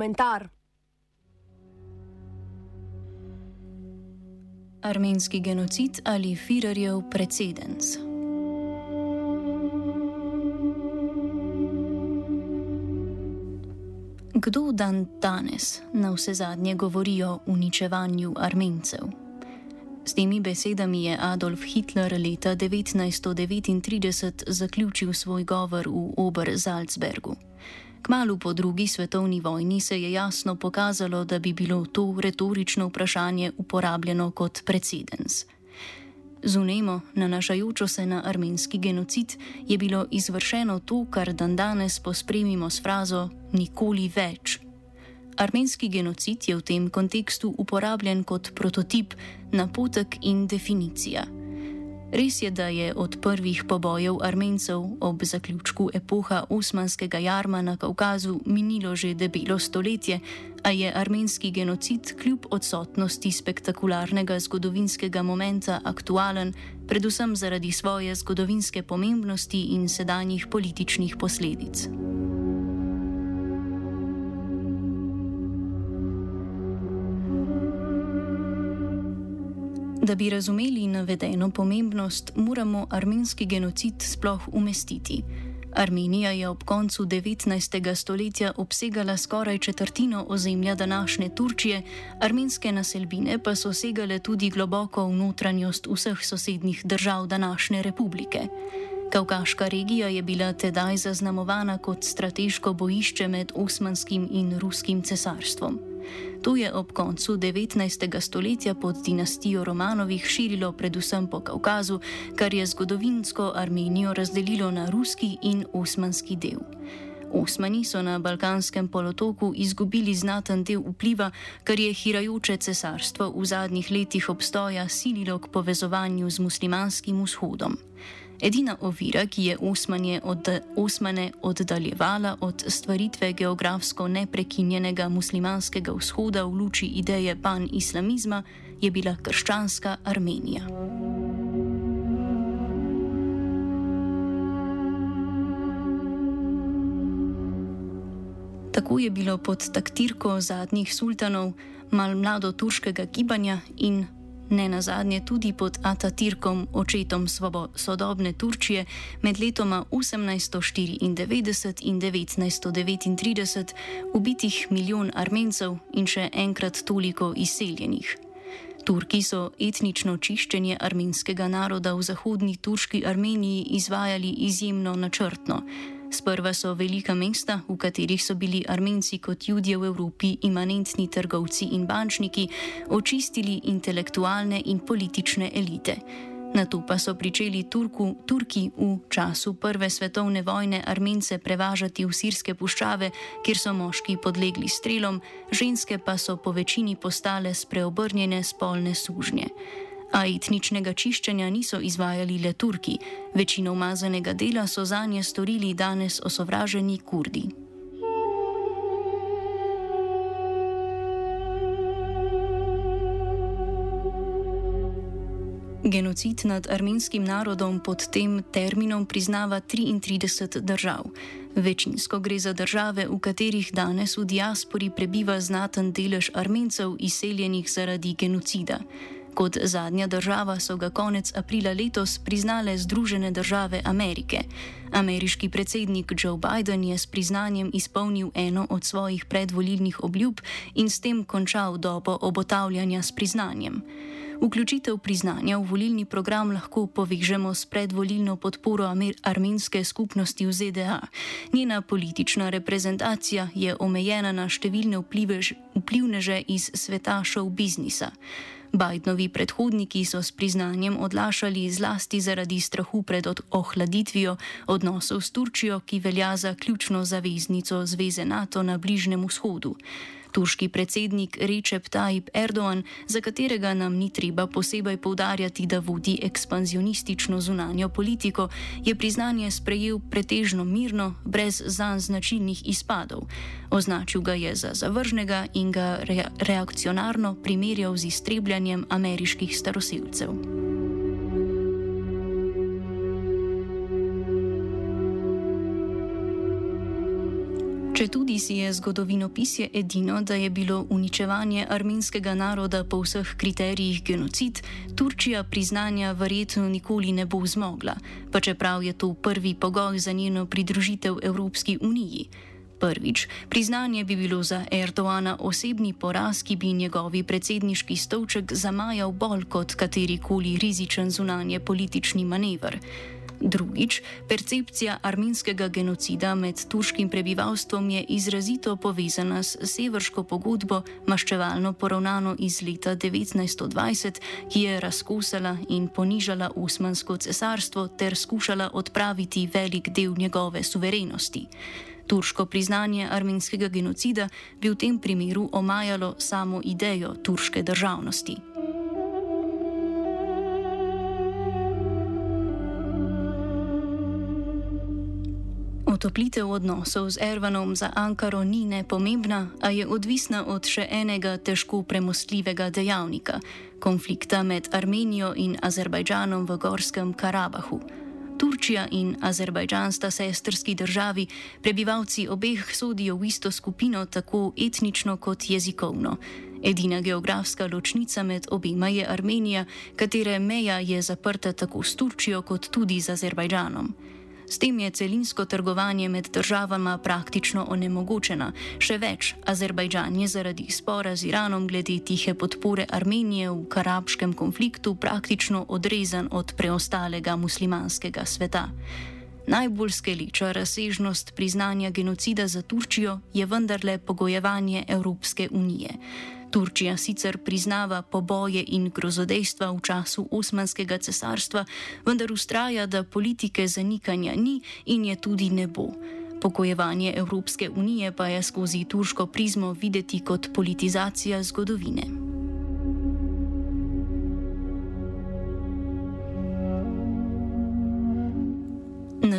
komentar. Armenski genocid ali Führerjev precedens. Kdo dan danes na vse zadnje govori o uničevanju Armencev? S temi besedami je Adolf Hitler leta 1939 zaključil svoj govor v Ober-Salzbergu. Kmalu po drugi svetovni vojni se je jasno pokazalo, da bi bilo to retorično vprašanje uporabljeno kot precedens. Zunemo, nanašajočo se na armenski genocid, je bilo izvršeno to, kar dan danes pospremimo s frazo: Nikoli več. Armenski genocid je v tem kontekstu uporabljen kot prototip, napotek in definicija. Res je, da je od prvih pobojev Armencev ob zaključku epoha osmanskega jarma na Kaukazu minilo že debelo stoletje, a je armenski genocid kljub odsotnosti spektakularnega zgodovinskega momenta aktualen, predvsem zaradi svoje zgodovinske pomembnosti in sedanjih političnih posledic. Da bi razumeli navedeno pomembnost, moramo armenski genocid sploh umestiti. Armenija je ob koncu 19. stoletja obsegala skoraj četrtino ozemlja današnje Turčije, armenske naselbine pa so segale tudi globoko v notranjost vseh sosednjih držav današnje republike. Kaukaška regija je bila tedaj zaznamovana kot strateško bojišče med osmanskim in ruskim cesarstvom. To je ob koncu 19. stoletja pod dinastijo Romanovih širilo predvsem po Kaukazu, kar je zgodovinsko Armenijo razdelilo na ruski in osmanski del. Osmani so na Balkanskem polotoku izgubili znaten del vpliva, kar je hirajoče cesarstvo v zadnjih letih obstoja sililo k povezovanju z muslimanskim vzhodom. Edina ovira, ki je Osmanje od, Osmane oddaljevala od stvaritve geografsko neprekinjenega muslimanskega vzhoda v luči ideje pan-islamizma, je bila krščanska Armenija. Tako je bilo pod taktirko zadnjih sultanov, mal mlado turškega gibanja in ne nazadnje tudi pod Atatürkom, očetom sodobne Turčije, med letoma 1894 in 1939 ubitih milijon Armencev in še enkrat toliko izseljenih. Turki so etnično čiščenje armenskega naroda v zahodni turški Armeniji izvajali izjemno načrtno. Sprva so velika mesta, v katerih so bili Armenci kot ljudje v Evropi imanentni trgovci in bančniki, očistili intelektualne in politične elite. Na to pa so pričeli Turku, Turki v času Prve svetovne vojne Armence prevažati v sirske puščave, kjer so moški podlegli strelom, ženske pa so po večini postale spreobrnjene spolne sužnje. A etničnega čiščenja niso izvajali le Turki, večino umazanega dela so za nje storili danes osovraženi Kurdi. Genocid nad armenskim narodom pod tem terminom priznava 33 držav. Večinsko gre za države, v katerih danes v diaspori prebiva znaten delež armencev izseljenih zaradi genocida. Kot zadnja država so ga konec aprila letos priznale Združene države Amerike. Ameriški predsednik Joe Biden je s priznanjem izpolnil eno od svojih predvolilnih obljub in s tem končal dobo obotavljanja s priznanjem. Vključitev priznanja v volilni program lahko povežemo s predvolilno podporo armenske skupnosti v ZDA. Njena politična reprezentacija je omejena na številne vplivneže iz sveta šov biznisa. Bidenovi predhodniki so s priznanjem odlašali zlasti zaradi strahu pred ohladitvijo odnosov s Turčijo, ki velja za ključno zaveznico Zveze NATO na Bližnem vzhodu. Turški predsednik Recep Tayyip Erdoğan, za katerega nam ni treba posebej povdarjati, da vodi ekspanzionistično zunanjo politiko, je priznanje sprejel pretežno mirno, brez zanj značilnih izpadov. Označil ga je za zavržnega in ga re reakcionarno primerjal z iztrebljanjem ameriških staroseljcev. Če tudi si je zgodovinopisje edino, da je bilo uničevanje armenskega naroda po vseh kriterijih genocid, Turčija priznanja verjetno nikoli ne bo zmogla, pa čeprav je to prvi pogoj za njeno pridružitev Evropski uniji. Prvič, priznanje bi bilo za Erdoana osebni poraz, ki bi njegovi predsedniški stolček zamajal bolj kot katerikoli rizičen zunanje politični manevr. Drugič, percepcija armenskega genocida med turškim prebivalstvom je izrazito povezana s severško pogodbo, maščevalno poravnano iz leta 1920, ki je razkosala in ponižala Osmansko cesarstvo ter skušala odpraviti velik del njegove suverenosti. Turško priznanje armenskega genocida bi v tem primeru omajalo samo idejo turške državnosti. Otoplitev odnosov z Ervanom za Ankaro ni nepomembna, a je odvisna od še enega težko premostljivega dejavnika - konflikta med Armenijo in Azerbajdžanom v Gorskem Karabahu. Turčija in Azerbajdžan sta sestrski državi, prebivalci obeh sodijo v isto skupino, tako etnično kot jezikovno. Edina geografska ločnica med obima je Armenija, katere meja je zaprta tako s Turčijo kot tudi z Azerbajdžanom. S tem je celinsko trgovanje med državama praktično onemogočeno. Še več, Azerbajdžan je zaradi spora z Iranom glede tihe podpore Armenije v karabskem konfliktu praktično odrezan od preostalega muslimanskega sveta. Najbolj skeliča razsežnost priznanja genocida za Turčijo je vendarle pogojevanje Evropske unije. Turčija sicer priznava poboje in grozodejstva v času Osmanskega cesarstva, vendar ustraja, da politike zanikanja ni in je tudi ne bo. Pokojevanje Evropske unije pa je skozi turško prizmo videti kot politizacija zgodovine.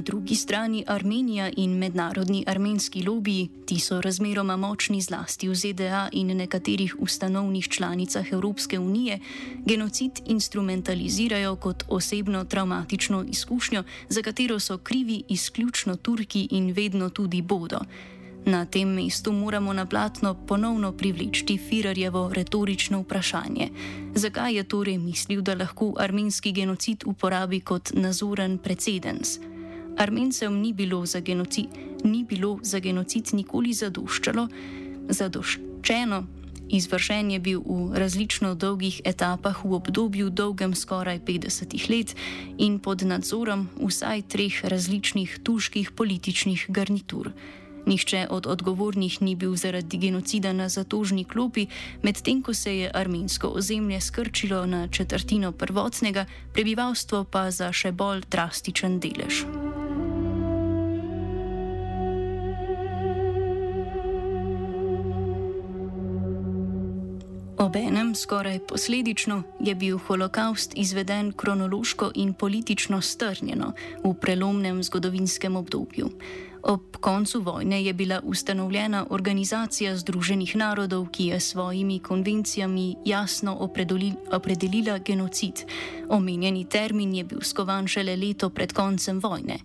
Na drugi strani Armenija in mednarodni armenski lobiji, ti so razmeroma močni zlasti v ZDA in nekaterih ustanovnih članicah Evropske unije, genocid instrumentalizirajo kot osebno traumatično izkušnjo, za katero so krivi izključno Turki in vedno tudi bodo. Na tem mestu moramo na platno ponovno privleči Firarjevo retorično vprašanje: zakaj je torej mislil, da lahko armenski genocid uporabi kot nazoren precedens? Armencem ni bilo za genocid, ni bilo za genocid nikoli zadoščalo, zadoščeno. Izvršen je bil v različno dolgih etapah v obdobju dolgem skoraj 50 let in pod nadzorom vsaj treh različnih tuških političnih garnitur. Nihče od odgovornih ni bil zaradi genocida na zatožni klopi, medtem ko se je armensko ozemlje skrčilo na četrtino prvotnega, prebivalstvo pa za še bolj drastičen delež. Obenem, skoraj posledično, je bil holokaust izveden kronološko in politično strnjeno v prelomnem zgodovinskem obdobju. Ob koncu vojne je bila ustanovljena Organizacija Združenih narodov, ki je s svojimi konvencijami jasno opredelila genocid. Omenjeni termin je bil skovan šele leto pred koncem vojne.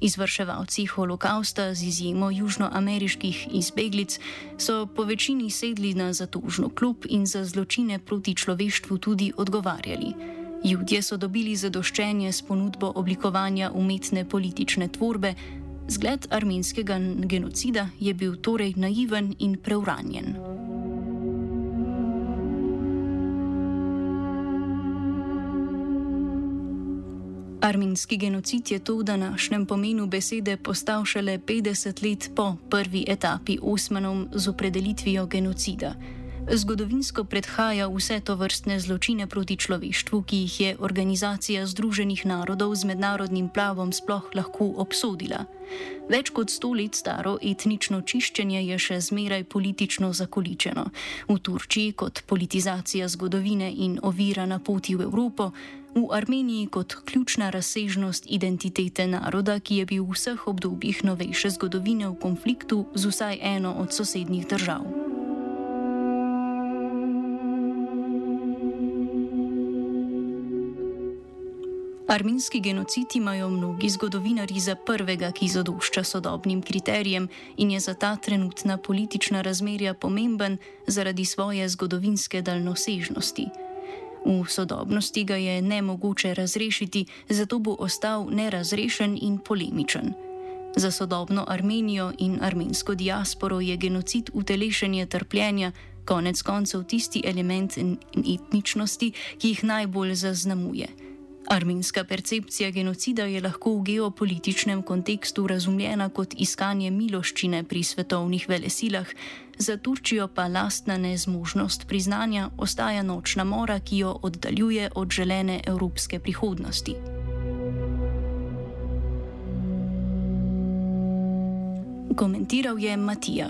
Izvrševalci holokausta, z izjemo južnoameriških izbeglic, so po večini sedli na zatožno klub in za zločine proti človeštvu tudi odgovarjali. Ljudje so dobili zadoščenje s ponudbo oblikovanja umetne politične tvorbe, zgled armenskega genocida je bil torej naiven in preuranjen. Armenski genocid je to v današnjem pomenu besede postal šele 50 let po prvi etapi Osmanom z opredelitvijo genocida. Zgodovinsko predhaja vse to vrstne zločine proti človeštvu, ki jih je Organizacija Združenih narodov z mednarodnim plavom sploh lahko obsodila. Več kot sto let staro etnično čiščenje je še zmeraj politično zakoličeno. V Turčiji kot politizacija zgodovine in ovira na poti v Evropo, v Armeniji kot ključna razsežnost identitete naroda, ki je bil v vseh obdobjih novejše zgodovine v konfliktu z vsaj eno od sosednjih držav. Armenski genocid imajo mnogi zgodovinari za prvega, ki zadošča sodobnim kriterijem in je za ta trenutna politična razmerja pomemben zaradi svoje zgodovinske daljnosežnosti. V sodobnosti ga je nemogoče razrešiti, zato bo ostal nerazrešen in polemičen. Za sodobno Armenijo in armensko diasporo je genocid utelešenje trpljenja, konec koncev tisti element etničnosti, ki jih najbolj zaznamuje. Armenska percepcija genocida je lahko v geopolitičnem kontekstu razumljena kot iskanje miloščine pri svetovnih velesilah, za Turčijo pa lastna nezmožnost priznanja ostaja nočna mora, ki jo oddaljuje od želene evropske prihodnosti. Komentiral je Matija.